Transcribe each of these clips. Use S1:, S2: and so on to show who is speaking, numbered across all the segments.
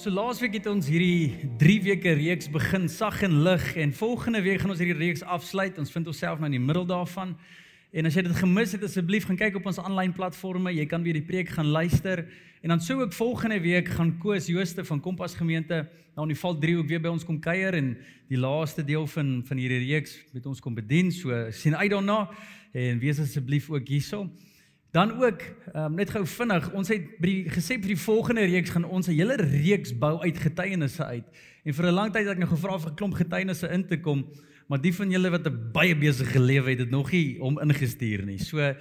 S1: So laasweek het ons hierdie 3 weke reeks begin sag en lig en volgende week gaan ons hierdie reeks afsluit. Ons vind onsself nou in die middel daarvan. En as jy dit gemis het, asseblief gaan kyk op ons aanlyn platforms. Jy kan weer die preek gaan luister. En dan sou ook volgende week gaan Koos Jooste van Kompas Gemeente nou in die Val 3 ook weer by ons kom kuier en die laaste deel van van hierdie reeks met ons kom bedien. So sien uit daarna en wees asseblief ook hierso. Dan ook um, net gou vinnig, ons het by die gesê vir die volgende reeks gaan ons 'n hele reeks bou uit getuienisse uit. En vir 'n lang tyd het ek nou gevra vir 'n klomp getuienisse in te kom, maar die van julle wat 'n baie besige lewe het, het nog nie om ingestuur nie. So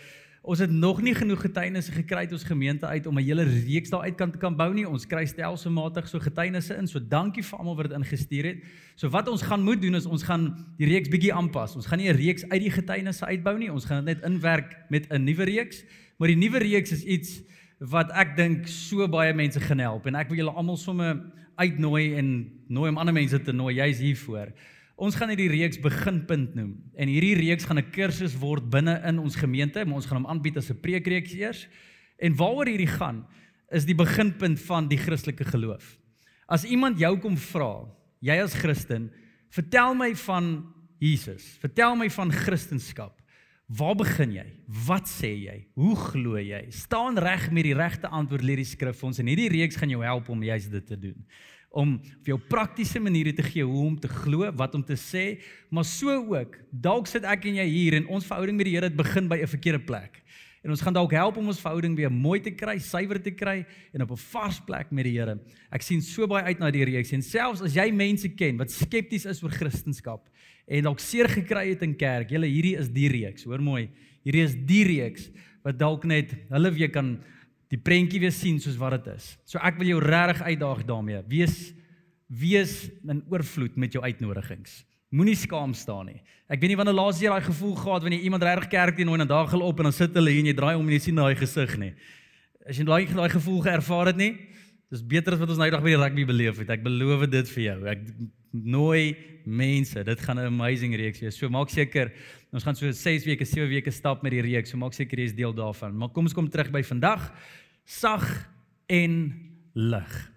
S1: ons het nog nie genoeg getuienisse gekry uit ons gemeente uit om 'n hele reeks daar uit kan kan bou nie. Ons kry stelselmatig so getuienisse in. So dankie vir almal wat dit ingestuur het. So wat ons gaan moet doen is ons gaan die reeks bietjie aanpas. Ons gaan nie 'n reeks uit die getuienisse uitbou nie. Ons gaan dit net inwerk met 'n nuwe reeks. Maar die nuwe reeks is iets wat ek dink so baie mense gaan help en ek wil julle almal sommer uitnooi en nooi om ander mense te nooi. Jy's hier voor. Ons gaan hierdie reeks beginpunt noem. En hierdie reeks gaan 'n kursus word binne in ons gemeente, maar ons gaan hom aanbied as 'n preekreeks eers. En waaroor hierdie gaan is die beginpunt van die Christelike geloof. As iemand jou kom vra, jy as Christen, vertel my van Jesus. Vertel my van Christendom. Waar begin jy? Wat sê jy? Hoe glo jy? Staan reg met die regte antwoord leer die skrif ons en hierdie reeks gaan jou help om juist dit te doen om vir jou praktiese maniere te gee hoe om te glo, wat om te sê, maar so ook, dalk sit ek en jy hier en ons verhouding met die Here het begin by 'n verkeerde plek. En ons gaan dalk help om ons verhouding weer mooi te kry, suiwer te kry en op 'n vars plek met die Here. Ek sien so baie uit na die reeks en selfs as jy mense ken wat skepties is oor Christendom en dalk seer gekry het in kerk, julle hierdie is die reeks, hoor mooi. Hierdie is die reeks wat dalk net hulle weer kan die prentjie weer sien soos wat dit is. So ek wil jou regtig uitdaag daarmee. Wees wees in oorvloed met jou uitnodigings. Moenie skaam staan nie. Ek weet nie wanneer laas jy daai gevoel gehad wanneer iemand regtig kerk toe nooi en dan daar gel op en dan sit hulle hier en jy draai om en jy sien daai gesig nie. As jy daai daai gevoel geervaar het nie, dis beter as wat ons nou eendag by die rugby beleef het. Ek beloof dit vir jou. Ek nooi mense. Dit gaan 'n amazing reeks wees. So maak seker ons gaan so 6 weke, 7 weke stap met die reeks. So maak seker jy is deel daarvan. Maar kom ons kom terug by vandag sag en lig.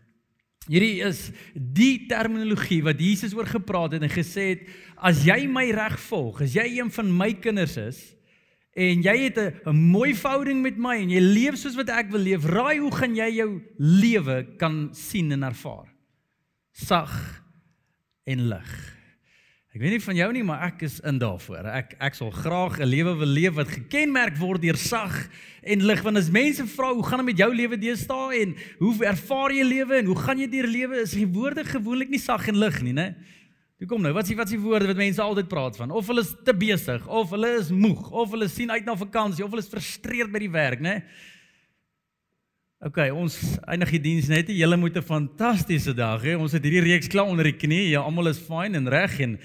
S1: Hierdie is die terminologie wat Jesus oor gepraat het en gesê het as jy my reg volg, as jy een van my kinders is en jy het 'n mooi verhouding met my en jy leef soos wat ek wil leef, raai hoe gaan jy jou lewe kan sien en ervaar? Sag en lig. Ek weet nie van jou nie, maar ek is in daarvoor. Ek ek sal graag 'n lewe wil leef wat gekenmerk word deur sag en lig. Want as mense vra hoe gaan dit met jou lewe deesdae en hoe ervaar jy lewe en hoe gaan jy deur lewe, is die woorde gewoonlik nie sag en lig nie, né? Toe kom nou, wat is die wat is die woorde wat mense altyd praat van? Of hulle is te besig, of hulle is moeg, of hulle sien uit na vakansie, of hulle is frustreerd by die werk, né? OK, ons eindig die diens net. Julle moet 'n fantastiese dag hê. Ons het hierdie reeks klaar onder die knie. Ja, almal is fyn en reg en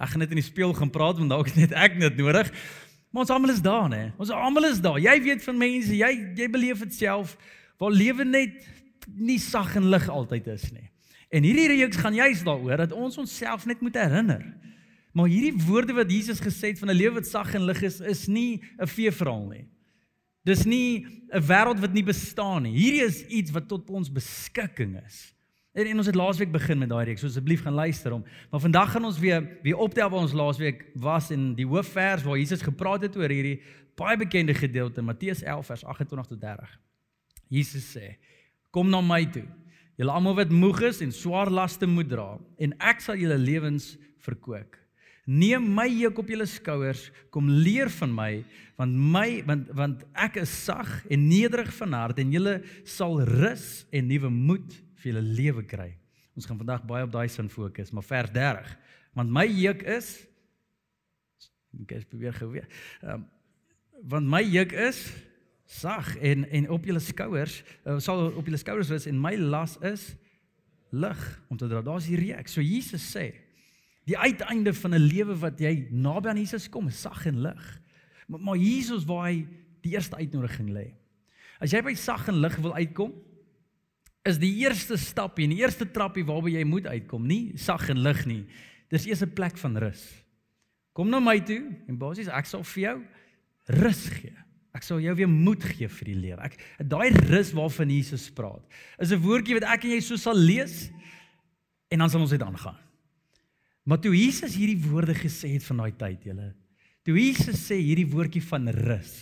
S1: Ek gaan net in die speel gaan praat want dalk net ek net nodig. Maar ons almal is daar, né? Ons almal is daar. Jy weet van mense, jy jy beleef dit self waar lewe net nie sag en lig altyd is nie. En hierdie reeks gaan juist daaroor dat ons onsself net moet herinner. Maar hierdie woorde wat Jesus gesê het van 'n lewe wat sag en lig is, is nie 'n feeverhaal nie. Dis nie 'n wêreld wat nie bestaan nie. Hierdie is iets wat tot ons beskikking is. En, en ons het laasweek begin met daai reeks. So asseblief gaan luister hom. Maar vandag gaan ons weer weer optel waar ons laasweek was in die hoofvers waar Jesus gepraat het oor hierdie baie bekende gedeelte Matteus 11 vers 28 tot 30. Jesus sê: "Kom na my toe, julle almal wat moeg is en swaar laste moet dra, en ek sal julle lewens verkoop." Neem my juk op julle skouers, kom leer van my, want my want want ek is sag en nederig van hart en julle sal rus en nuwe moed vir julle lewe kry. Ons gaan vandag baie op daai sin fokus, maar vers 30. Want my juk is ek het probeer gou weer. Ehm um, want my juk is sag en en op julle skouers uh, sal op julle skouers rus en my las is lig om te dra. Daar's die reeks. So Jesus sê Die uiteinde van 'n lewe wat jy naby aan Jesus kom, is sag en lig. Maar, maar Jesus waar hy die eerste uitnodiging lê. As jy by sag en lig wil uitkom, is die eerste stapie en die eerste trappie waarby jy moet uitkom, nie sag en lig nie. Dis eers 'n plek van rus. Kom na my toe en basies ek sal vir jou rus gee. Ek sal jou weer moed gee vir die lewe. Ek daai rus waarvan Jesus praat, is 'n woordjie wat ek en jy so sal lees en dan sal ons dit aangaan. Maar toe Jesus hierdie woorde gesê het van daai tyd, julle, toe Jesus sê hierdie woordjie van rus,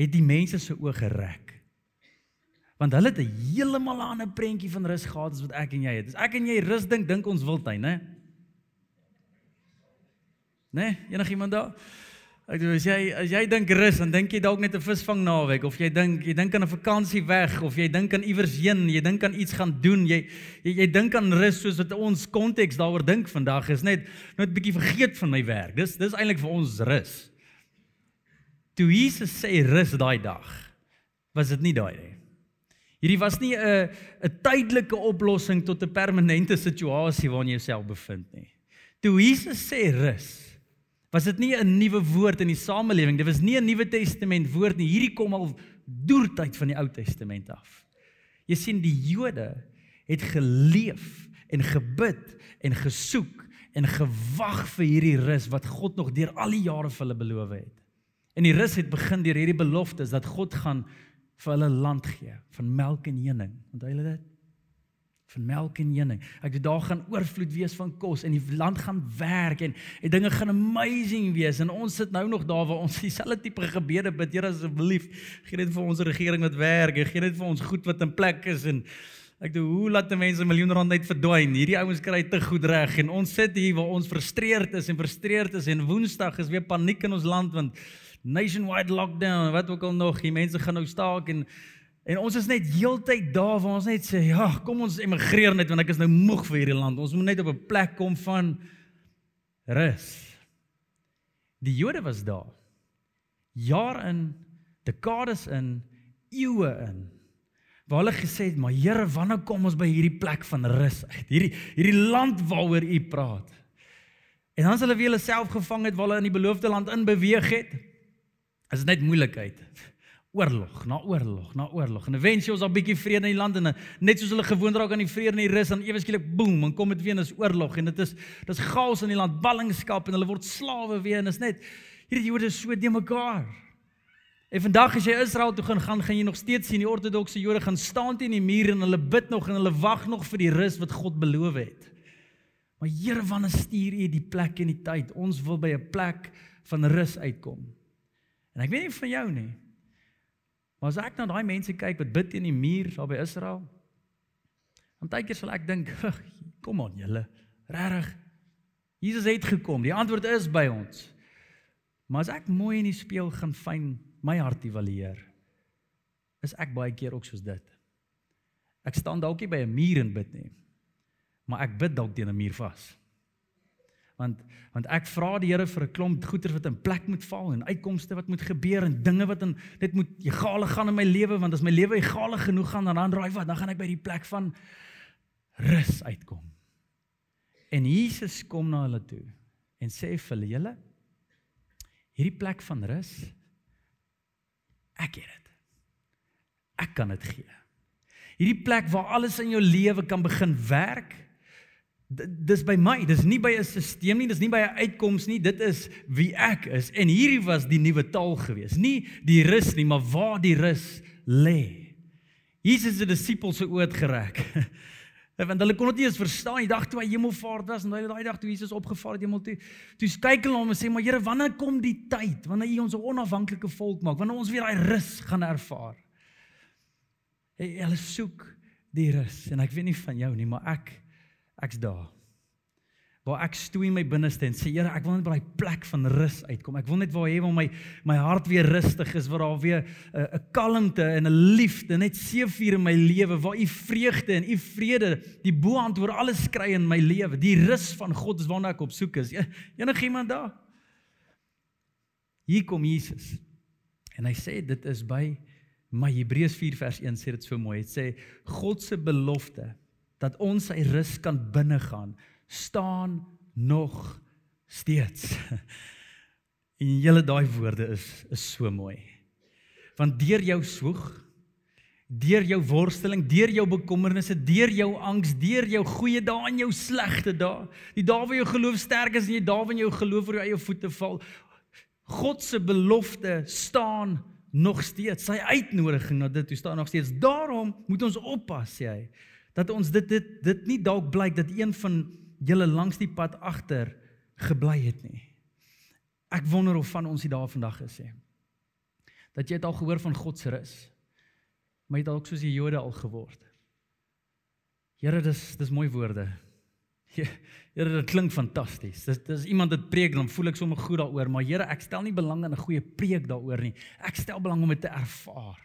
S1: het die mense se oë gereg. Want hulle het 'n heeltemal ander prentjie van rus gehad as wat ek en jy het. As ek en jy rus dink, dink ons wildtuin, né? Né? Enigiemand daar? Ek dink as jy as jy dink rus, dan dink jy dalk net 'n visvang naweek of jy dink jy dink aan 'n vakansie weg of jy dink aan iewers heen, jy dink aan iets gaan doen. Jy jy, jy dink aan rus soos wat ons konteks daaroor dink vandag is net net 'n bietjie vergeet van my werk. Dis dis eintlik vir ons rus. Toe Jesus sê rus daai dag, was dit nie daai nie. Hierdie was nie 'n 'n tydelike oplossing tot 'n permanente situasie waarin jy jouself bevind nie. Toe Jesus sê rus, was dit nie 'n nuwe woord in die samelewing. Dit was nie 'n Nuwe Testament woord nie. Hierdie kom al deur tyd van die Ou Testament af. Jy sien die Jode het geleef en gebid en gesoek en gewag vir hierdie rus wat God nog deur al die jare vir hulle beloof het. En die rus het begin deur hierdie beloftes dat God gaan vir hulle land gee van melk en honing. Onthou julle dit? Van melk en honing. Ek dit daar gaan oorvloed wees van kos en die land gaan werk en en dinge gaan amazing wees en ons sit nou nog daar waar ons dieselfde tipe gebede bid. Here asseblief, gee net vir ons regering wat werk, gee net vir ons goed wat in plek is en ek dink hoe laat mense miljoen rand uit verdwyn. Hierdie ouens kry te goed reg en ons sit hier waar ons frustreerd is en frustreerd is en Woensdag is weer paniek in ons land want nationwide lockdown, wat ook al nog, die mense gaan nou staak en En ons is net heeltyd daar waar ons net sê, ja, kom ons emigreer net want ek is nou moeg vir hierdie land. Ons moet net op 'n plek kom van rus. Die Jode was daar. Jaar in, dekades in, eeue in. Waar hulle gesê het, "Maar Here, wanneer kom ons by hierdie plek van rus uit? Hierdie hierdie land waaroor U praat." En dan as hulle weer hulle self gevang het waar hulle in die beloofde land in beweeg het, is dit net moeilikheid oorlog, na oorlog, na oorlog. En eventueel is daar 'n bietjie vrede in die land en net soos hulle gewoond raak aan die vrede en die rus dan ewe skielik boem, en kom dit weer en is oorlog en dit is dis chaos in die land, ballingskap en hulle word slawe weer en is net hierdie Jode so de mekaar. En vandag as jy Israel toe gaan, gaan gaan jy nog steeds sien die ortodokse Jode gaan staan teen die muur en hulle bid nog en hulle wag nog vir die rus wat God beloof het. Maar Here, wanneer stuur U die plek en die tyd? Ons wil by 'n plek van rus uitkom. En ek weet nie van jou nie. Maar as ek na daai mense kyk wat bid teen die muur daar by Israel, dan baie keer sal ek dink, kom aan julle, regtig. Jesus het gekom. Die antwoord is by ons. Maar as ek mooi in die spieël gaan fyn my hart evalueer, is ek baie keer ook soos dit. Ek staan dalk nie by 'n muur en bid nie. Maar ek bid dalk teen 'n muur vas want want ek vra die Here vir 'n klomp goeder wat in plek moet val en uitkomste wat moet gebeur en dinge wat in dit moet egale gaan in my lewe want as my lewe egale genoeg gaan dan dan raai wat dan gaan ek by die plek van rus uitkom. En Jesus kom na hulle toe en sê vir hulle julle hierdie plek van rus ek het dit. Ek kan dit gee. Hierdie plek waar alles in jou lewe kan begin werk dis by my, dis nie by 'n stelsel nie, dis nie by 'n uitkoms nie, dit is wie ek is. En hierdie was die nuwe taal gewees. Nie die rus nie, maar waar die rus lê. Jesus het die disippels se oë gereg. Want hulle kon dit nie eens verstaan. Die dag toe hy hemelvaart was en daai dag toe Jesus opgevaar het hemel toe, toe kyk hulle hom en sê, "Maar Here, wanneer kom die tyd wanneer U ons 'n onafhanklike volk maak? Wanneer ons weer daai rus gaan ervaar?" Hulle soek die rus en ek weet nie van jou nie, maar ek ek's daar. Waar ek stoei my binneste en sê Here, ek wil net by daai plek van rus uitkom. Ek wil net waar hê waar my my hart weer rustig is, waar daar weer 'n uh, 'n kalmte en 'n liefde, net seëvier in my lewe, waar u vreugde en u vrede die bo-hand oor alles kry in my lewe. Die rus van God is waarna ek op soek is. E, Enige iemand daar? Hier kom Jesus. En hy sê dit is by my Hebreërs 4 vers 1 sê dit so mooi. Dit sê God se belofte dat ons sy rus kan binnegaan, staan nog steeds. En julle daai woorde is is so mooi. Want deur jou swoeg, deur jou worsteling, deur jou bekommernisse, deur jou angs, deur jou goeie dae en jou slegte dae, die dae waar jou geloof sterk is en jy dae wanneer jou geloof oor jou eie voete val, God se belofte staan nog steeds. Sy uitnodiging na dit, hoe staan nog steeds. Daarom moet ons oppas, sê hy, dat ons dit dit dit nie dalk blyk dat een van julle langs die pad agter gebly het nie. Ek wonder of van ons hier daar vandag is sê. Dat jy het al gehoor van God se rus. Maar jy het dalk soos die Jode al geword. Here, dis dis mooi woorde. Here, dit klink fantasties. Dis dis iemand wat preek dan voel ek sommer goed daaroor, maar Here, ek stel nie belang in 'n goeie preek daaroor nie. Ek stel belang om dit te ervaar.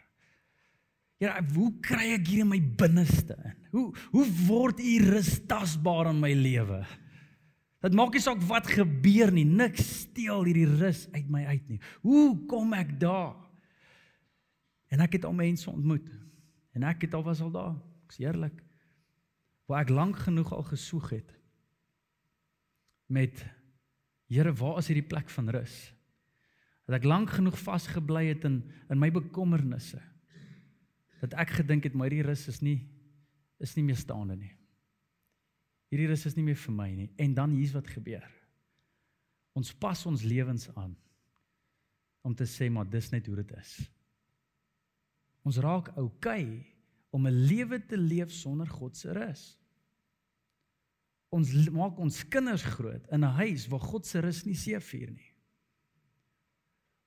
S1: Here, hoe kry ek hier in my binneste in? Hoe hoe word u rus tasbaar in my lewe? Dit maak nie saak wat gebeur nie, niks steel hierdie rus uit my uit nie. Hoe kom ek daar? En ek het al mense ontmoet. En ek het al was al daar. Ek's eerlik. Waar ek lank genoeg al gesoek het met Here, waar is hierdie plek van rus? Dat ek lank genoeg vasgebly het in in my bekommernisse. Dat ek gedink het my hierdie rus is nie is nie meer staande nie. Hierdie rus is nie meer vir my nie. En dan hier's wat gebeur. Ons pas ons lewens aan om te sê maar dis net hoe dit is. Ons raak oukei okay om 'n lewe te leef sonder God se rus ons maak ons kinders groot in 'n huis waar God se rus nie seëvier nie.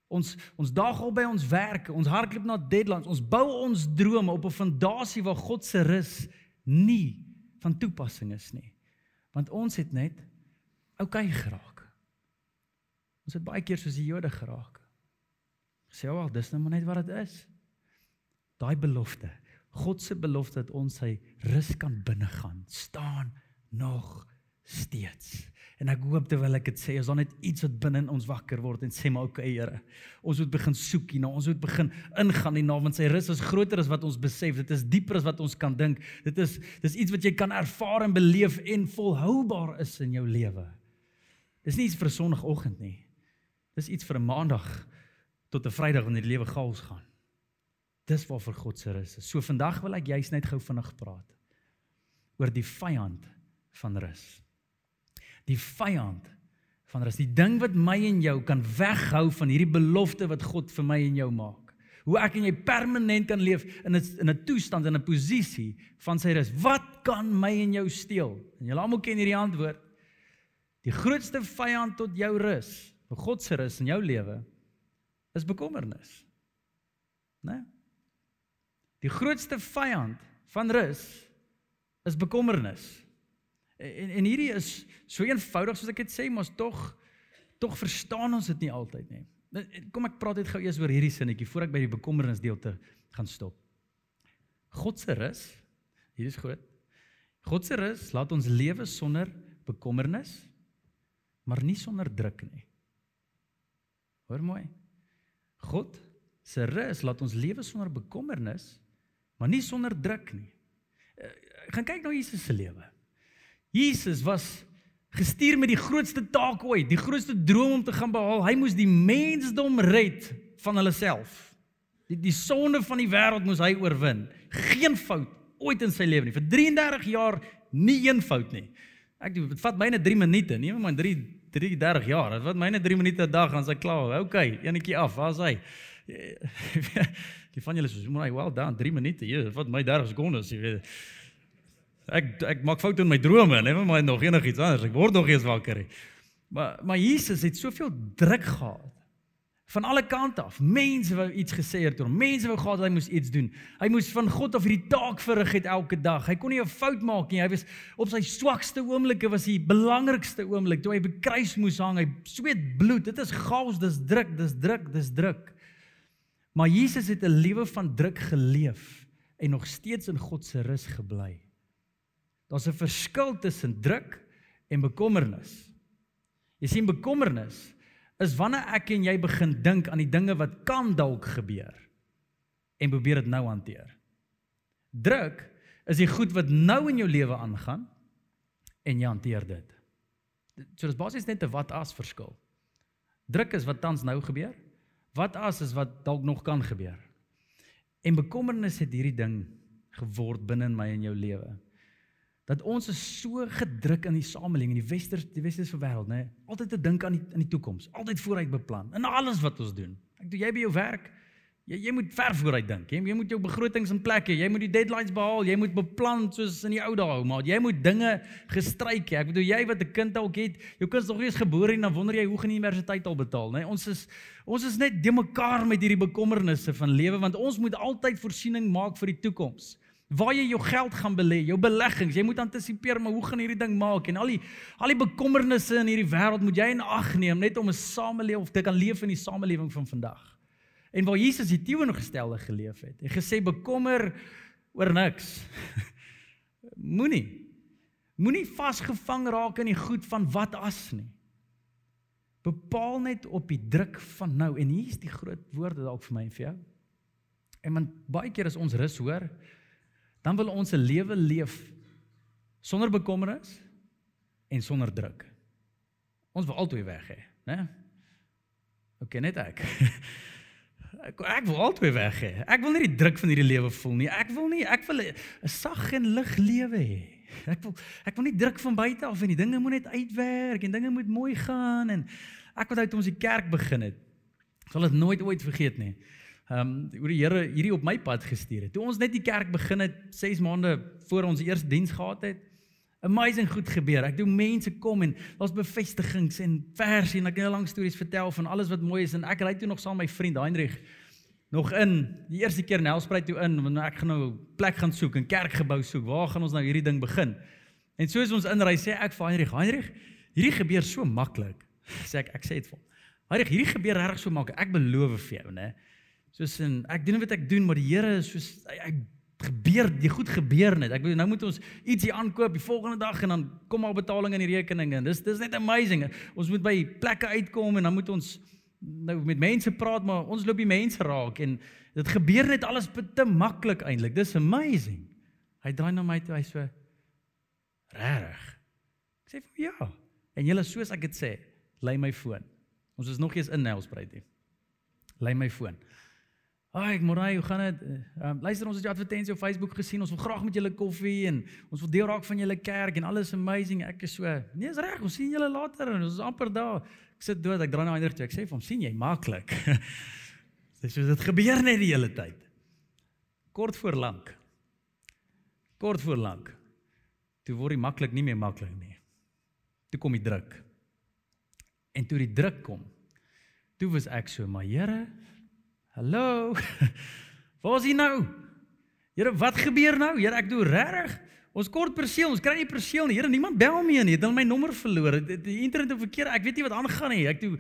S1: Ons ons daag al by ons werk, ons hardloop na deadlines, ons bou ons drome op 'n fondasie waar God se rus nie van toepassing is nie. Want ons het net oukei okay geraak. Ons het baie keer soos die Jode geraak. Sê wel, dis nou maar net wat dit is. Daai belofte, God se belofte dat ons sy rus kan binnegaan, staan nog steeds. En ek hoop terwyl ek dit sê, is daar net iets wat binne in ons wakker word en sê maar okay Here. Ons moet begin soek hierna. Ons moet begin ingaan hierna want sy rus is groter as wat ons besef. Dit is dieper as wat ons kan dink. Dit is dis iets wat jy kan ervaar en beleef en volhoubaar is in jou lewe. Dis nie iets vir 'n sonoggend nie. Dis iets vir 'n maandag tot 'n Vrydag wanneer die lewe gaals gaan. Dis waarvoor God se rus is. So vandag wil ek juist net gou vinnig praat oor die vyand van rus. Die vyand van rus, die ding wat my en jou kan weghou van hierdie belofte wat God vir my en jou maak. Hoe ek en jy permanent kan leef in 'n in 'n toestand en 'n posisie van sy rus. Wat kan my en jou steel? En julle almal ken hierdie antwoord. Die grootste vyand tot jou rus, vir God se rus in jou lewe, is bekommernis. Né? Die grootste vyand van rus is bekommernis. En en hierdie is so eenvoudig soos ek dit sê, maar tog tog verstaan ons dit nie altyd nie. Nou, kom ek praat net gou eers oor hierdie sinnetjie voor ek by die bekommernis deelte gaan stop. God se rus, hier is groot. God se rus laat ons lewe sonder bekommernis, maar nie sonder druk nie. Hoor mooi. God se rus laat ons lewe sonder bekommernis, maar nie sonder druk nie. Ek gaan kyk na Jesus se lewe. Jesus was gestuur met die grootste taak ooit, die grootste droom om te gaan behaal. Hy moes die mensdom red van hulle self. Die die sonde van die wêreld moes hy oorwin. Geen fout ooit in sy lewe nie. Vir 33 jaar nie een fout nie. Ek dit vat myne 3 minute, nie maar 3 33 jaar. Dit vat myne 3 minute 'n dag en sy klaar. OK, enetjie af. Waar's hy? Die van julle sê, "Maar well done, 3 minute." Dit vat my 30 sekondes, jy weet. Ek ek maak foute in my drome, net maar nog enigiets anders. Ek word nog eens wakker. Maar maar Jesus het soveel druk gehad van alle kante af. Mense wou iets gesê het oor hom. Mense wou gehad hy moes iets doen. Hy moes van God af hierdie taak verrig het elke dag. Hy kon nie 'n fout maak nie. Hy was op sy swakste oomblikke was die belangrikste oomblik toe hy by kruis moes hang. Hy sweet bloed. Dit is chaos, dis druk, dis druk, dis druk. Maar Jesus het 'n lewe van druk geleef en nog steeds in God se rus gebly. Daar's 'n verskil tussen druk en bekommernis. Jy sien bekommernis is wanneer ek en jy begin dink aan die dinge wat kan dalk gebeur en probeer dit nou hanteer. Druk is die goed wat nou in jou lewe aangaan en jy hanteer dit. So dis basies net 'n wat as verskil. Druk is wat tans nou gebeur. Wat as is wat dalk nog kan gebeur. En bekommernis het hierdie ding geword binne in my en jou lewe. Dat ons is so gedruk in die samelewing in die westers die westerse wêreld, nê? Altyd te dink aan die in die toekoms, altyd vooruit beplan in alles wat ons doen. Ek doen jy by jou werk, Jy jy moet ver vooruit dink. Jy, jy moet jou begrotings in plek hê. Jy moet die deadlines behaal. Jy moet beplan soos in die ou dae, maar jy moet dinge gestryk. Ek bedoel jy wat 'n kind al het, jou kind is nog nie eens gebore en dan wonder jy hoe gaan die universiteit al betaal, né? Nee, ons is ons is net de mekaar met hierdie bekommernisse van lewe want ons moet altyd voorsiening maak vir die toekoms. Waar jy jou geld gaan belê, jou beleggings, jy moet antisipeer maar hoe gaan hierdie ding maak en al die al die bekommernisse in hierdie wêreld moet jy in ag neem net om 'n samelewe of te kan leef in die samelewing van vandag. En waar Jesus die teenoorgestelde geleef het. Hy gesê bekommer oor niks. Moenie moenie vasgevang raak in die goed van wat as nie. Bepaal net op die druk van nou en hier is die groot woorde dalk vir my en vir jou. En man baie keer as ons rus hoor, dan wil ons 'n lewe leef sonder bekommernis en sonder druk. Ons wil altyd weg hê, né? OK, net ek. Ek ek wil altyd weg hê. Ek wil nie die druk van hierdie lewe voel nie. Ek wil nie, ek wil 'n sag en lig lewe hê. Ek wil ek wil nie druk van buite af en die dinge moet net uitwerk en dinge moet mooi gaan en ek wat uit ons die kerk begin het. Ek sal dit nooit ooit vergeet nie. Ehm um, hoe die Here hierdie op my pad gestuur het. Toe ons net die kerk begin het 6 maande voor ons eerste diens gehad het, amazing goed gebeur. Ek doen mense kom en daar's bevestigings en verse en ek kan 'n lang stories vertel van alles wat mooi is en ek ry toe nog saam met my vriend Heinrich nog in die eerste keer Nelspruit toe in want ek gaan nou plek gaan soek en kerkgebou soek. Waar gaan ons nou hierdie ding begin? En soos ons inry sê ek vir Heinrich, Heinrich, hierdie gebeur so maklik. Sê ek ek sê dit vir hom. Heinrich, hierdie gebeur regtig so maklik. Ek beloof vir jou, né? Soos in ek doen wat ek doen, maar die Here is soos hy, hy gebeur, die goed gebeur net. Ek bedoel nou moet ons ietsie aankoop die volgende dag en dan kom al betaling in die rekening en dis dis net amazing. Ons moet by plekke uitkom en dan moet ons nou met mense praat maar ons loop die mense raak en dit gebeur net alles te maklik eintlik. Dis amazing. Hy draai na my toe hy so regtig. Ek sê vir ja. En julle soos ek dit sê, lei my foon. Ons is nog eens in Nelspruit hier. Lei my foon. Ag, Morai, hoe gaan dit? Ehm um, luister ons het jou advertensie op Facebook gesien. Ons wil graag met julle koffie en ons wil deel raak van julle kerk en alles amazing. Ek is so, nee, is reg. Ons sien julle later en ons is amper daar. Ek sit dood. Ek draai na ander toe. Ek sê vir hom, "Sien jy maklik?" Dis soos dit gebeur net die hele tyd. Kort voor lank. Kort voor lank. Toe word dit maklik nie meer maklik nie. Toe kom die druk. En toe die druk kom, toe was ek so, "Maar Here, Hallo. Waar is hy nou? Here, wat gebeur nou? Here, ek doen regtig. Ons kort perseel, ons kry nie perseel nie. Here, niemand bel my nie. Het hulle my nommer verloor? Die, internet het verkeer. Ek weet nie wat aangaan nie. Ek doen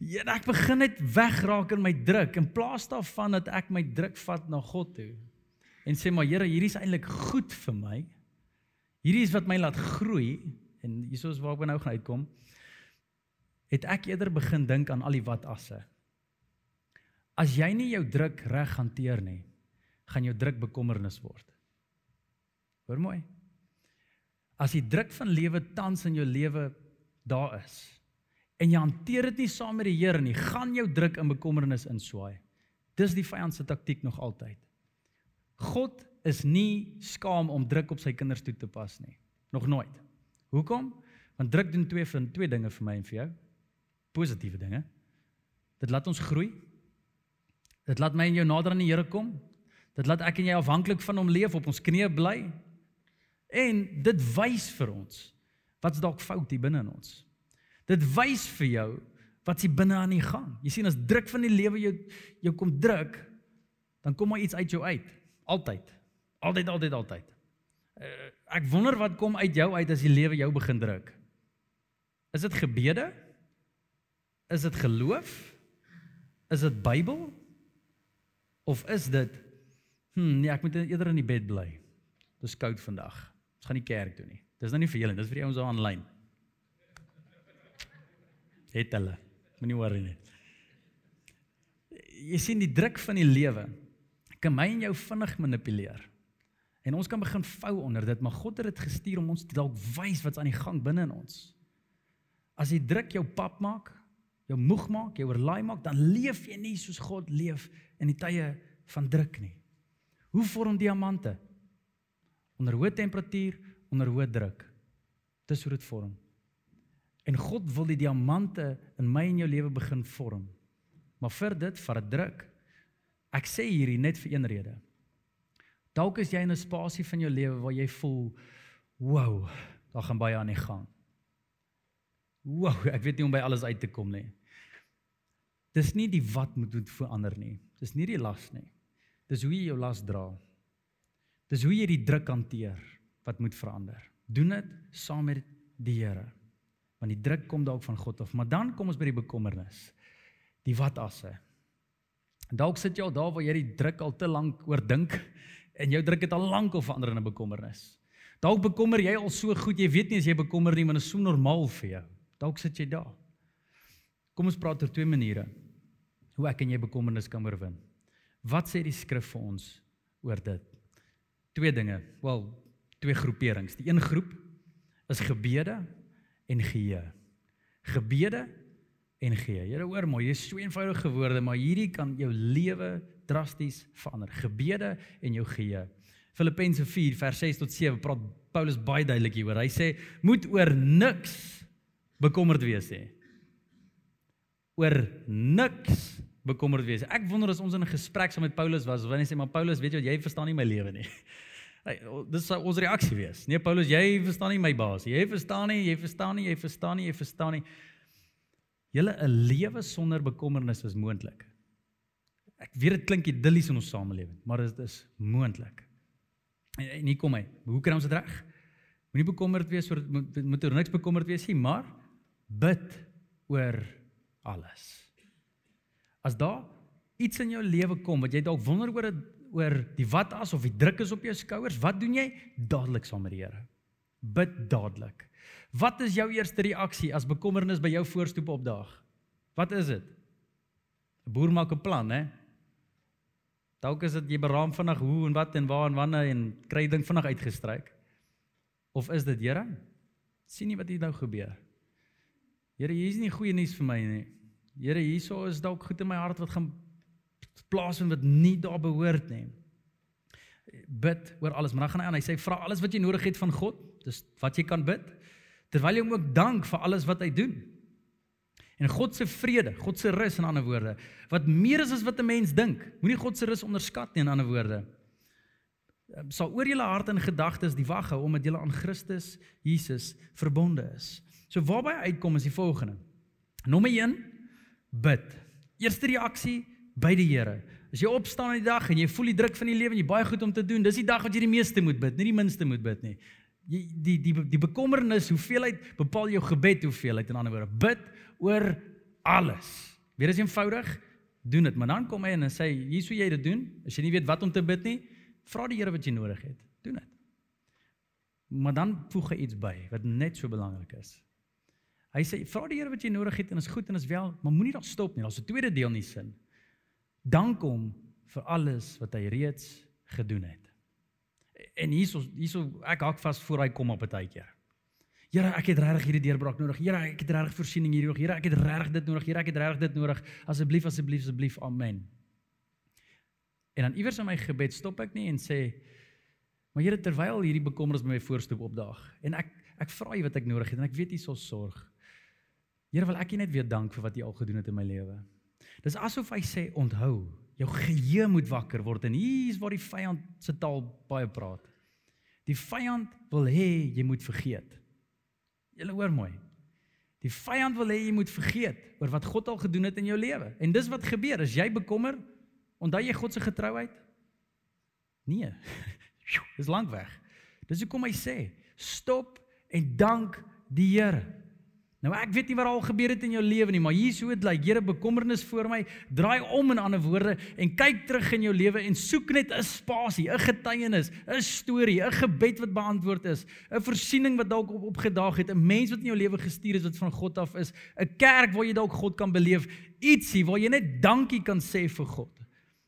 S1: Here, ek begin net wegraak in my druk in plaas daarvan dat ek my druk vat na God toe. En sê maar Here, hierdie is eintlik goed vir my. Hierdie is wat my laat groei en hiersoos waar ek nou gaan uitkom. Het ek eerder begin dink aan al die wat asse. As jy nie jou druk reg hanteer nie, gaan jou druk bekommernis word. Hoor mooi. As die druk van lewe tans in jou lewe daar is en jy hanteer dit nie saam met die Here nie, gaan jou druk in bekommernis inswaai. Dis die vyand se taktik nog altyd. God is nie skaam om druk op sy kinders toe te pas nie. Nog nooit. Hoekom? Want druk doen twee van twee dinge vir my en vir jou. Positiewe dinge. Dit laat ons groei Dit laat my en jou nader aan die Here kom. Dit laat ek en jy afhanklik van hom leef op ons knieë bly. En dit wys vir ons wat's dalk fout hier binne in ons. Dit wys vir jou wat's hier binne aan die gang. Jy sien as druk van die lewe jou jou kom druk, dan kom maar iets uit jou uit. Altyd. Altyd altyd altyd. Uh, ek wonder wat kom uit jou uit as die lewe jou begin druk. Is dit gebede? Is dit geloof? Is dit Bybel? Of is dit hm nee, ek moet eerder in die bed bly. Dis koud vandag. Ons gaan nie kerk toe nie. Dis nou nie vir julle, dis vir die ouens daar aanlyn. Het hulle. Moenie worry nie. Jy sien die druk van die lewe kan my en jou vinnig manipuleer. En ons kan begin vou onder dit, maar God het dit gestuur om ons dalk wys wat's aan die gang binne in ons. As die druk jou pap maak, jou moeg maak, jou oorlaai maak, dan leef jy nie soos God leef in die tye van druk nie. Hoe vorm diamante? Onder hoë temperatuur, onder hoë druk. Dis hoe dit vorm. En God wil die diamante in my en jou lewe begin vorm. Maar vir dit vat dit druk. Ek sê hierdie net vir een rede. Dalk is jy in 'n spasie van jou lewe waar jy voel, "Wow, daar gaan baie aan die gang." Wow, ek weet nie hoe om by alles uit te kom nie. Dis nie die wat moet moet verander nie. Dis nie die las nie. Dis hoe jy jou las dra. Dis hoe jy die druk hanteer wat moet verander. Doen dit saam met die Here. Want die druk kom dalk van God af, maar dan kom ons by die bekommernis. Die wat asse. Dalk sit jy al daar waar jy die druk al te lank oor dink en jou druk het al lank al verander in 'n bekommernis. Dalk bekommer jy al so goed, jy weet nie as jy bekommer nie, maar dit is so normaal vir jou. Dalk sit jy daar. Kom ons praat oor twee maniere hoe ek en jy bekommernis kan oorwin. Wat sê die skrif vir ons oor dit? Twee dinge. Wel, twee groeperings. Die een groep is gebede en geheue. Gebede en geheue. Here hoor mooi, dis so eenvoudige woorde, maar hierdie kan jou lewe drasties verander. Gebede en jou geheue. Filippense 4 vers 6 tot 7 praat Paulus baie duidelik hieroor. Hy sê moet oor niks bekommerd wees nie oor niks bekommerd wees. Ek wonder as ons in 'n gesprek saam met Paulus was, wanneer hy sê maar Paulus, weet jy wat jy verstaan nie my lewe nie. Hey, dis sou ons reaksie wees. Nee Paulus, jy verstaan nie my baas. Jy verstaan nie, jy verstaan nie, jy verstaan nie, jy verstaan nie. Julle 'n lewe sonder bekommernis is moontlik. Ek weet dit klink idillies in ons samelewing, maar dit is moontlik. En, en hier kom hy. Hoe kry ons dit reg? Moenie bekommerd wees oor moet, moet oor niks bekommerd wees nie, maar bid oor alles. As daar iets in jou lewe kom wat jy dalk wonder oor oor die wat as of die druk is op jou skouers, wat doen jy? Dadelik saam met die Here. Bid dadelik. Wat is jou eerste reaksie as bekommernis by jou voorstoep opdaag? Wat is dit? 'n Boer maak 'n plan, hè? Dalk is dit jy beraam vinnig hoe en wat en waar en wanneer en kry ding vinnig uitgestryk. Of is dit, Here? sien nie wat hier nou gebeur. Here, hier is nie goeie nuus vir my nie. Here, hierso is dalk goed in my hart wat gaan plaas en wat nie daar behoort nie. Bid oor alles, maar dan gaan hy aan. Hy sê vra alles wat jy nodig het van God. Dis wat jy kan bid. Terwyl jy hom ook dank vir alles wat hy doen. En God se vrede, God se rus in ander woorde, wat meer is as wat 'n mens dink. Moenie God se rus onderskat nie in ander woorde. Ehm, sal oor julle hart en gedagtes die wag hou omdat julle aan Christus Jesus verbonde is. So waarby uitkom is die volgende. Nommer 1 bid. Eerste reaksie by die Here. As jy opstaan in die dag en jy voel die druk van die lewe en jy baie goed om te doen, dis die dag wat jy die meeste moet bid, nie die minste moet bid nie. Jy die die die, bekommernis, hoeveelheid bepaal jou gebed hoeveelheid in ander woorde. Bid oor alles. Weer is eenvoudig, doen dit, maar dan kom hy en hy sê, hier sou jy dit doen. As jy nie weet wat om te bid nie, vra die Here wat jy nodig het. Doen dit. Maar dan voeg hy iets by wat net so belangrik is. Hy sê vra die Here wat jy nodig het en is goed en is wel, maar moenie daar stop nie. Daar's 'n tweede deel in die sin. Dank hom vir alles wat hy reeds gedoen het. En hierso hierso ek hak vas voor hy kom op 'n tydjie. Here, ek het regtig hierdie deurbraak nodig. Here, ek het regtig voorsiening hierdie nodig. Here, ek het regtig dit nodig. Here, ek het regtig dit nodig. Asseblief, asseblief, asseblief. Amen. En dan iewers in my gebed stop ek nie en sê, maar Here, terwyl hierdie bekommernis my voorstoep opdaag en ek ek vra U wat ek nodig het en ek weet U sal sorg. Here wil ek net weer dank vir wat jy al gedoen het in my lewe. Dis asof hy sê onthou, jou geheue moet wakker word en hier is waar die vyand se taal baie praat. Die vyand wil hê jy moet vergeet. Julle hoor mooi. Die vyand wil hê jy moet vergeet oor wat God al gedoen het in jou lewe. En dis wat gebeur as jy bekommer, onthou jy God se getrouheid? Nee. Dis lank weg. Dis hoekom hy sê, stop en dank die Here. Nou ek weet nie wat al gebeur het in jou lewe nie, maar hier so dit lyk, Here bekommernis voor my, draai om in ander woorde en kyk terug in jou lewe en soek net 'n spasie, 'n getuienis, 'n storie, 'n gebed wat beantwoord is, 'n voorsiening wat dalk op opgedaag het, 'n mens wat in jou lewe gestuur is wat van God af is, 'n kerk waar jy dalk God kan beleef, ietsie waar jy net dankie kan sê vir God.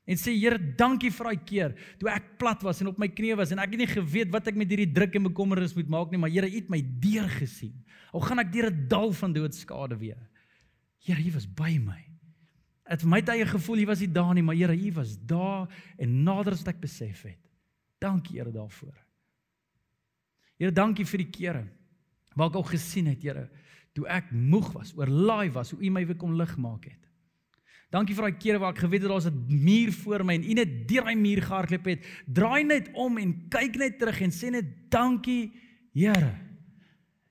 S1: En sê Here, dankie vir daai keer toe ek plat was en op my knieë was en ek het nie geweet wat ek met hierdie druk en bekommernis moet maak nie, maar Here, U het my deur gesien. Al gaan ek deur 'n dal van doodskade weer. Here, U was by my. Dit vir my tye gevoel U was nie daar nie, maar Here, U was daar en nader as ek besef het. Dankie Here daarvoor. Here, dankie vir die kere waar ek al gesien het, Here, toe ek moeg was, oorlaai was, hoe U my weer kom lig maak het. Dankie vir daai kere waar ek geweet het daar's 'n muur voor my en U net deur daai muur gehardloop het. Draai net om en kyk net terug en sê net dankie, Here.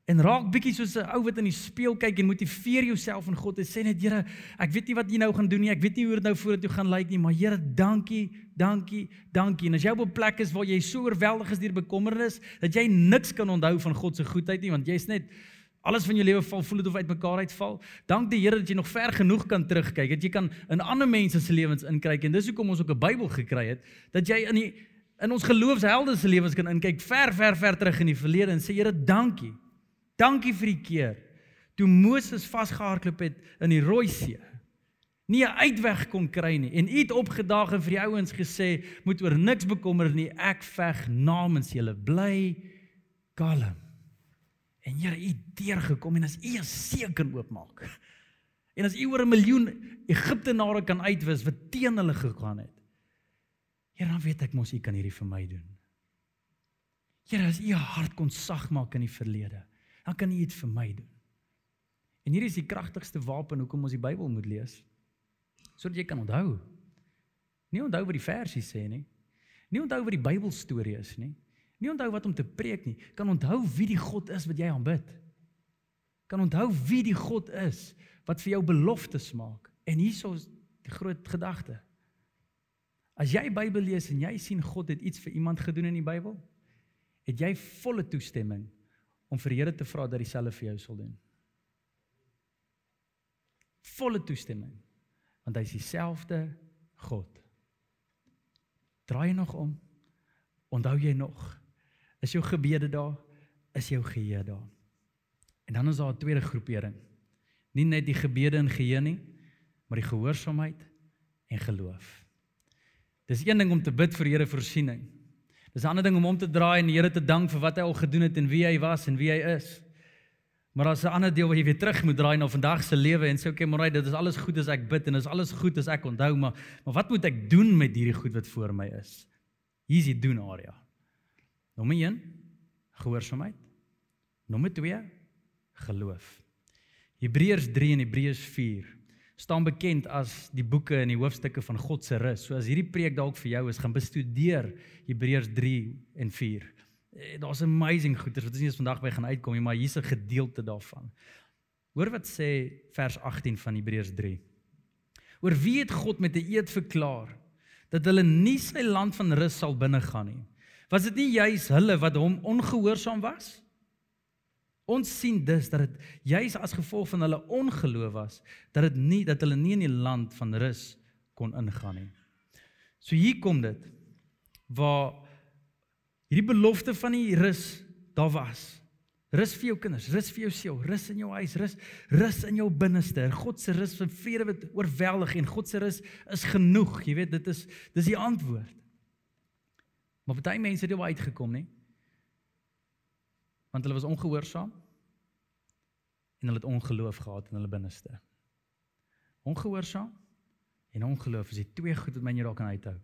S1: En raak bietjie soos 'n ou wat in die spieël kyk en motiveer jouself in God en sê net Here, ek weet nie wat U nou gaan doen nie. Ek weet nie hoe dit nou vorentoe gaan lyk nie, maar Here, dankie, dankie, dankie. En as jy op 'n plek is waar jy so oorweldig is deur bekommernis dat jy niks kan onthou van God se goedheid nie, want jy's net alles van jou lewe val voel dit of uitmekaar uitval. Dank die Here dat jy nog ver genoeg kan terugkyk, dat jy kan in ander mense se lewens inkyk en dis hoekom ons ook 'n Bybel gekry het, dat jy in die in ons geloofshelde se lewens kan inkyk ver ver ver terug in die verlede en sê Here, dankie. Dankie vir die keer toe Moses vasgehardloop het in die Rooi See. Nie 'n uitweg kon kry nie en iets opgedaag en vir die ouens gesê, moet oor niks bekommer nie, ek veg namens julle. Bly kalm. En Here, U deurgekom en as U 'n see kan oopmaak. En as U oor 'n miljoen Egiptenare kan uitwis wat teen hulle gegaan het. Here, dan weet ek mos U kan hierdie vir my doen. Here, as U 'n hart kon sag maak in die verlede, dan kan U dit vir my doen. En hier is die kragtigste wapen hoekom ons die Bybel moet lees. Sodat jy kan onthou. Nie onthou wat die versie sê nie. Nie onthou wat die Bybelstorie is nie. Nie onthou wat om te preek nie, kan onthou wie die God is wat jy aanbid. Kan onthou wie die God is wat vir jou beloftes maak. En hierso is die groot gedagte. As jy Bybel lees en jy sien God het iets vir iemand gedoen in die Bybel, het jy volle toestemming om vir Here te vra dat dieselfde vir jou sal doen. Volle toestemming. Want hy is dieselfde God. Draai nog om. Onthou jy nog? Is jou gebede daar? Is jou geheue daar? En dan is daar 'n tweede groepering. Nie net die gebede en geheue nie, maar die gehoorsaamheid en geloof. Dis een ding om te bid vir Here voorsiening. Dis 'n ander ding om hom te draai en die Here te dank vir wat hy al gedoen het en wie hy was en wie hy is. Maar daar's 'n ander deel waar jy weer terug moet draai na vandag se lewe en sê okay, maar dit is alles goed as ek bid en is alles goed as ek onthou, maar maar wat moet ek doen met hierdie goed wat voor my is? Hier is die doen area. Nommer 1 gehoorsaamheid. Nommer 2 geloof. Hebreërs 3 en Hebreërs 4 staan bekend as die boeke en die hoofstukke van God se rus. So as hierdie preek dalk vir jou is, gaan bestudeer Hebreërs 3 en 4. Eh, daar's amazing goeders wat ons nie eens vandag by gaan uitkom nie, maar hier's 'n gedeelte daarvan. Hoor wat sê vers 18 van Hebreërs 3. Oor wie het God met 'n eed verklaar dat hulle nie sy land van rus sal binnegaan nie? Was dit nie juis hulle wat hom ongehoorsaam was? Ons sien dus dat dit juis as gevolg van hulle ongeloof was dat dit nie dat hulle nie in die land van rus kon ingaan nie. So hier kom dit waar hierdie belofte van die rus daar was. Rus vir jou kinders, rus vir jou siel, rus in jou huis, rus rus in jou binneste. God se rus vir vrede wat oorweldig en God se rus is genoeg. Jy weet, dit is dis die antwoord. Maar baie mense het nie uitgekom nie. Want hulle was ongehoorsaam en hulle het ongeloof gehad in hulle binneste. Ongehoorsaam en ongeloof is die twee goed wat my nie daar kan uithou.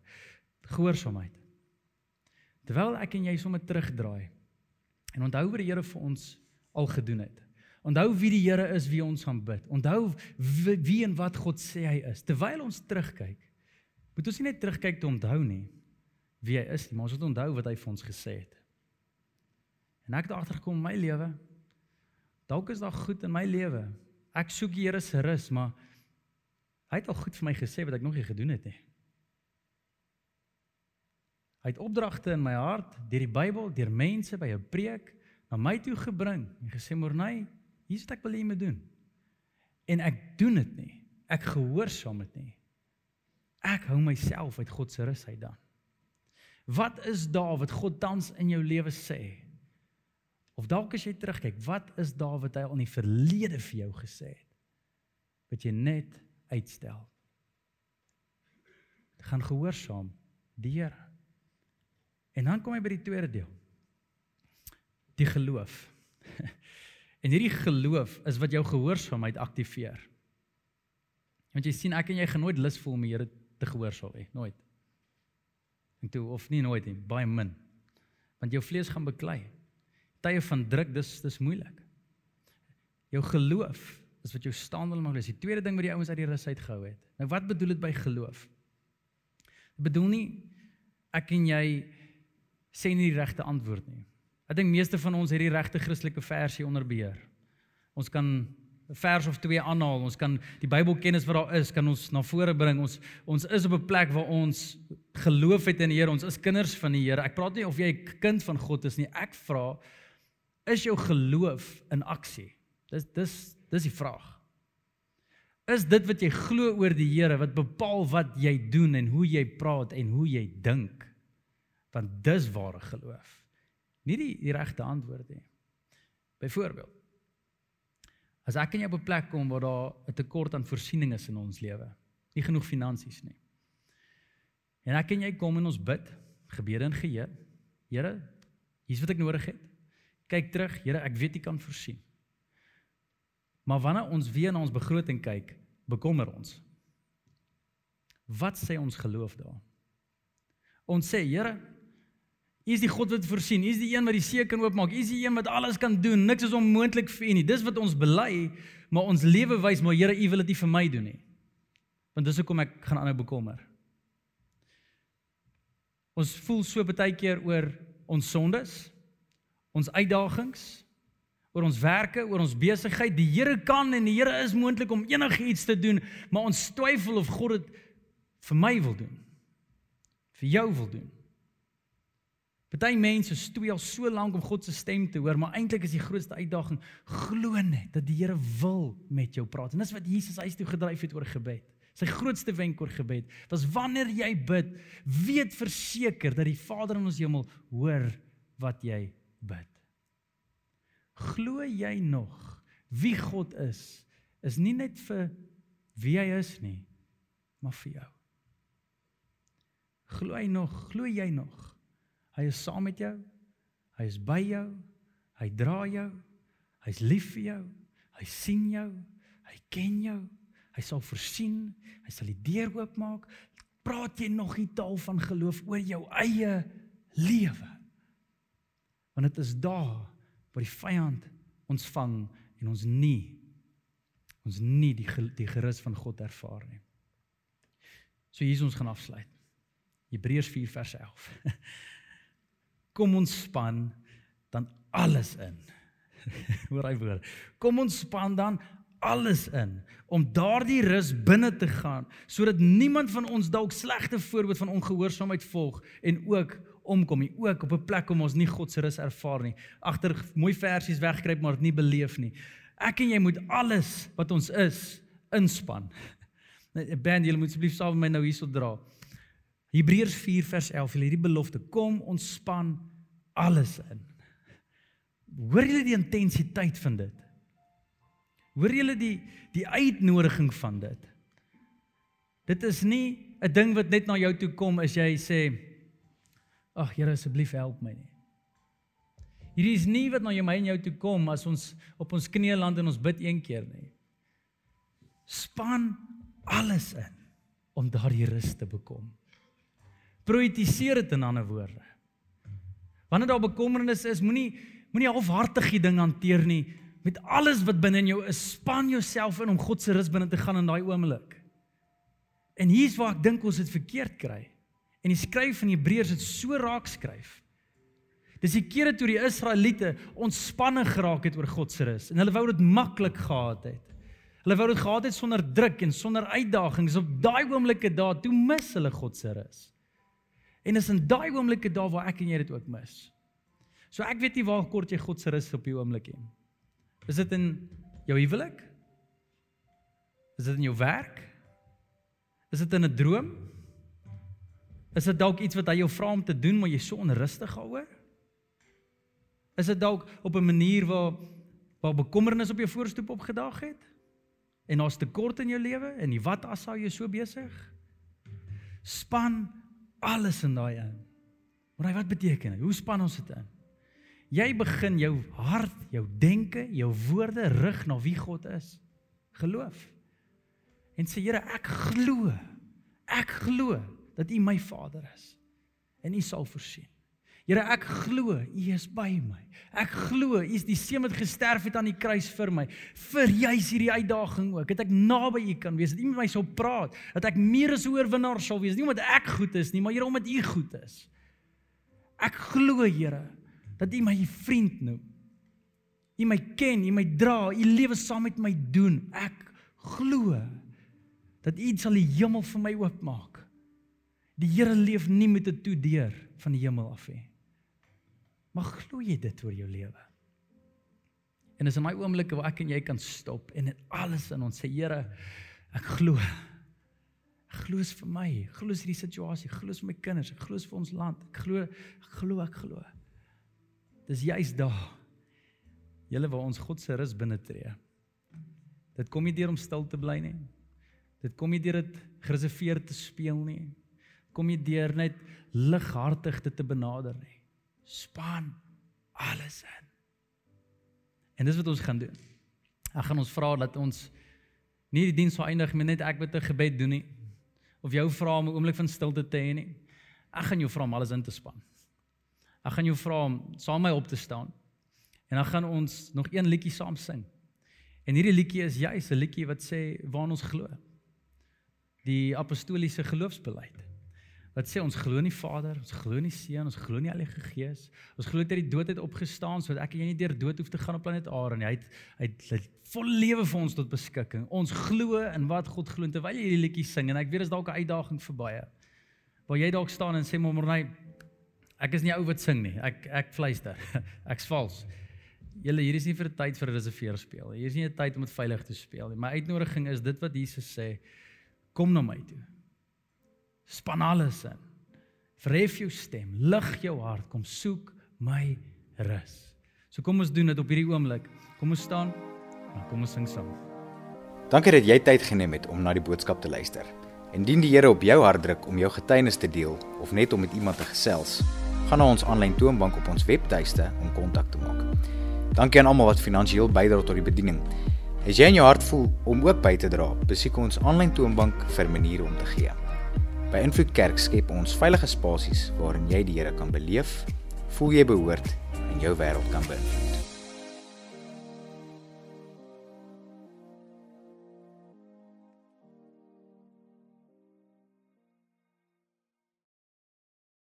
S1: Gehoorsaamheid. Terwyl ek en jy sommer terugdraai en onthou wat die Here vir ons al gedoen het. Onthou wie die Here is wie ons aanbid. Onthou wie en wat God sê hy is. Terwyl ons terugkyk, moet ons nie net terugkyk te onthou nie, wie hy is nie, maar ons moet onthou wat hy vir ons gesê het. En ek het agtergekom in my lewe, dalk is daar goed in my lewe. Ek soek die Here se rus, maar hy het al goed vir my gesê wat ek nog nie gedoen het nie. Hy het opdragte in my hart deur die Bybel, deur mense by 'n preek na my toe gebring en gesê Morney, hier's wat ek wil hê jy moet doen. En ek doen dit nie. Ek gehoorsaam dit nie. Ek hou myself uit God se rus uit dan. Wat is daar wat God tans in jou lewe sê? Of dalk as jy terugkyk, wat is daar wat hy al in die verlede vir jou gesê het? Wat jy net uitstel. gaan gehoorsaam die Here. En dan kom hy by die tweede deel. Die geloof. En hierdie geloof is wat jou gehoorsaamheid aktiveer. Want jy sien ek en jy gaan nooit lus voel om die Here te gehoorsaam hê, nooit. En toe of nie nooit nie, baie min. Want jou vlees gaan beklei. Tye van druk, dis dis moeilik. Jou geloof is wat jou staande maak. Dis die tweede ding wat die ouens uit die rus uitgehou het. Nou wat bedoel dit by geloof? Dit bedoel nie ek en jy sê nie die regte antwoord nie. Ek dink meeste van ons het die regte Christelike versie onder beheer. Ons kan 'n vers of twee aanhaal. Ons kan die Bybelkennis wat daar is, kan ons na vore bring. Ons ons is op 'n plek waar ons geloof het in die Here. Ons is kinders van die Here. Ek praat nie of jy 'n kind van God is nie. Ek vra is jou geloof in aksie? Dis dis dis die vraag. Is dit wat jy glo oor die Here wat bepaal wat jy doen en hoe jy praat en hoe jy dink? Want dis ware geloof. Nie die, die regte antwoord nie. Byvoorbeeld As ek en jy op 'n plek kom waar daar 'n tekort aan voorsiening is in ons lewe, nie genoeg finansies nie. En ek en jy kom en ons bid, gebede en geheue. Here, hier's wat ek nodig het. Kyk terug, Here, ek weet U kan voorsien. Maar wanneer ons weer na ons begroting kyk, bekommer ons. Wat sê ons geloof daar? Ons sê, Here, U is die God wat voorsien. U is die een wat die see kan oopmaak. U is die een wat alles kan doen. Niks is onmoontlik vir U nie. Dis wat ons bely, maar ons lewe wys maar Here, U wil dit nie vir my doen nie. Want dis hoekom ek gaan aanhou bekommer. Ons voel so baie keer oor ons sondes, ons uitdagings, oor ons werke, oor ons besigheid. Die Here kan en die Here is moontlik om enigiets te doen, maar ons twyfel of God dit vir my wil doen. vir jou wil doen. Party mense stoei al so lank om God se stem te hoor, maar eintlik is die grootste uitdaging glo net dat die Here wil met jou praat. En dis wat Jesus huis toe gedryf het oor gebed. Sy grootste wenk oor gebed was wanneer jy bid, weet verseker dat die Vader in ons hemel hoor wat jy bid. Glo jy nog wie God is? Is nie net vir wie hy is nie, maar vir jou. Glo jy nog? Glo jy nog? Hy is saam met jou. Hy is by jou. Hy dra jou. Hy's lief vir jou. Hy sien jou. Hy ken jou. Hy sal voorsien. Hy sal die deur oopmaak. Praat jy nog die taal van geloof oor jou eie lewe? Want dit is daar waar die vyand ons vang en ons nie ons nie die die gerus van God ervaar nie. So hier is ons gaan afsluit. Hebreërs 4 vers 11. kom ons span dan alles in. Hoor hy woord. Kom ons span dan alles in om daardie rus binne te gaan sodat niemand van ons dalk slegte voorbeeld van ongehoorsaamheid volg en ook omkom nie. Ook op 'n plek om ons nie God se rus ervaar nie. Agter mooi versies wegkruip maar dit nie beleef nie. Ek en jy moet alles wat ons is inspan. Band julle moet asseblief saam met my nou hierso dra Hebreërs 4 vers 11, hulle hierdie belofte, kom ons span alles in. Hoor julle die intensiteit van dit? Hoor julle die die uitnodiging van dit? Dit is nie 'n ding wat net na jou toe kom as jy sê ag Here asseblief help my nie. Hierdie is nie wat na jou my en jou toe kom as ons op ons knieë land en ons bid een keer nie. Span alles in om daardie rus te bekom. Prioritiseer dit in ander woorde. Wanneer daar bekommernis is, moenie moenie halfhartig die ding hanteer nie. Met alles wat binne in jou is, span jouself in om God se rus binne te gaan in daai oomblik. En hier's waar ek dink ons dit verkeerd kry. En die skryf van Hebreërs het so raak skryf. Dis die kere toe die Israeliete ontspanne geraak het oor God se rus en hulle wou dit maklik gehad het. Hulle wou dit gehad het sonder druk en sonder uitdagings. Op daai oomblikke daar, toe mis hulle God se rus. En is in daai oomblikke daar waar ek en jy dit ook mis. So ek weet nie waar kort jy God se rus op die oomblik nie. Is dit in jou huwelik? Is dit in jou werk? Is dit in 'n droom? Is dit dalk iets wat hy jou vra om te doen maar jy so onrustig daaroor? Is dit dalk op 'n manier waar waar bekommernis op jou voorstoep opgedaag het? En daar's tekort in jou lewe en wat as sou jy so besig? Span alles in daai in. Maar wat beteken dit? Hoe span ons dit in? Jy begin jou hart, jou denke, jou woorde rig na wie God is. Geloof. En sê Here, ek glo. Ek glo dat U my Vader is en U sal voorsien. Here, ek glo U is by my. Ek glo U is die seun wat gesterf het aan die kruis vir my. Vir juis hierdie uitdaging ook, dat ek naby U kan wees, dat U met my sou praat, dat ek meer as 'n oorwinnaar sal wees, nie omdat ek goed is nie, maar Here omdat U goed is. Ek glo, Here, dat U my vriend noem. U my ken, U my dra, U lewe saam met my doen. Ek glo dat U sal die hemel vir my oopmaak. Die Here leef nie met 'n toe deur van die hemel af nie. Maar glo jy dit oor jou lewe? En is in my oomblikke waar ek en jy kan stop en dit alles in ons sê Here, ek glo. Ek glo is vir my, ek glo is hierdie situasie, ek glo is vir my kinders, ek glo is vir ons land. Ek glo, ek glo, ek glo. Dis juis daar. Julle waar ons God se rus binne tree. Dit kom nie deur om stil te bly nie. Dit kom nie deur dit gereserveer te speel nie. Kom nie deur net lighartig dit te benader nie span alles in. En dis wat ons gaan doen. Ek gaan ons vra dat ons nie die diens sou eindig met net ek met 'n gebed doen nie of jou vra om 'n oomblik van stilte te hê nie. Ek gaan jou vra om alles in te span. Ek gaan jou vra om saam met my op te staan. En dan gaan ons nog een liedjie saam sing. En hierdie liedjie is juis 'n liedjie wat sê waar ons glo. Die apostoliese geloofsbelijde wat sê ons glo in die Vader, ons glo in die Seun, ons glo in die Heilige Gees. Ons glo dat hy die dood het opgestaan sodat ek en jy nie deur dood hoef te gaan op planeet Aarde nie. Hy het hy het vol lewe vir ons tot beskikking. Ons glo in wat God glo terwyl jy hierdie liedjie sing en ek weet dit is dalk 'n uitdaging vir baie. Waar jy dalk staan en sê maar Morney, ek is nie ou wat sing nie. Ek ek fluister. Ek's vals. Julle hier is nie vir 'n tyd vir reserveer speel. Hier is nie 'n tyd om dit veilig te speel nie. My uitnodiging is dit wat Jesus sê. Kom na my toe span alles in. Verhef jou stem, lig jou hart, kom soek my rus. So kom ons doen dit op hierdie oomblik. Kom ons staan en kom ons sing saam.
S2: Dankie dat jy tyd geneem het om na die boodskap te luister. Indien die Here op jou hart druk om jou getuienis te deel of net om met iemand te gesels, gaan na ons aanlyn toonbank op ons webtuiste om kontak te maak. Dankie aan almal wat finansiëel bydra tot die bediening. As jy in jou hart voel om ook by te dra, besoek ons aanlyn toonbank vir maniere om te gee. By Invloed Kerk skep ons veilige spasies waarin jy die Here kan beleef, voel jy behoort en jou wêreld kan beïnvloed.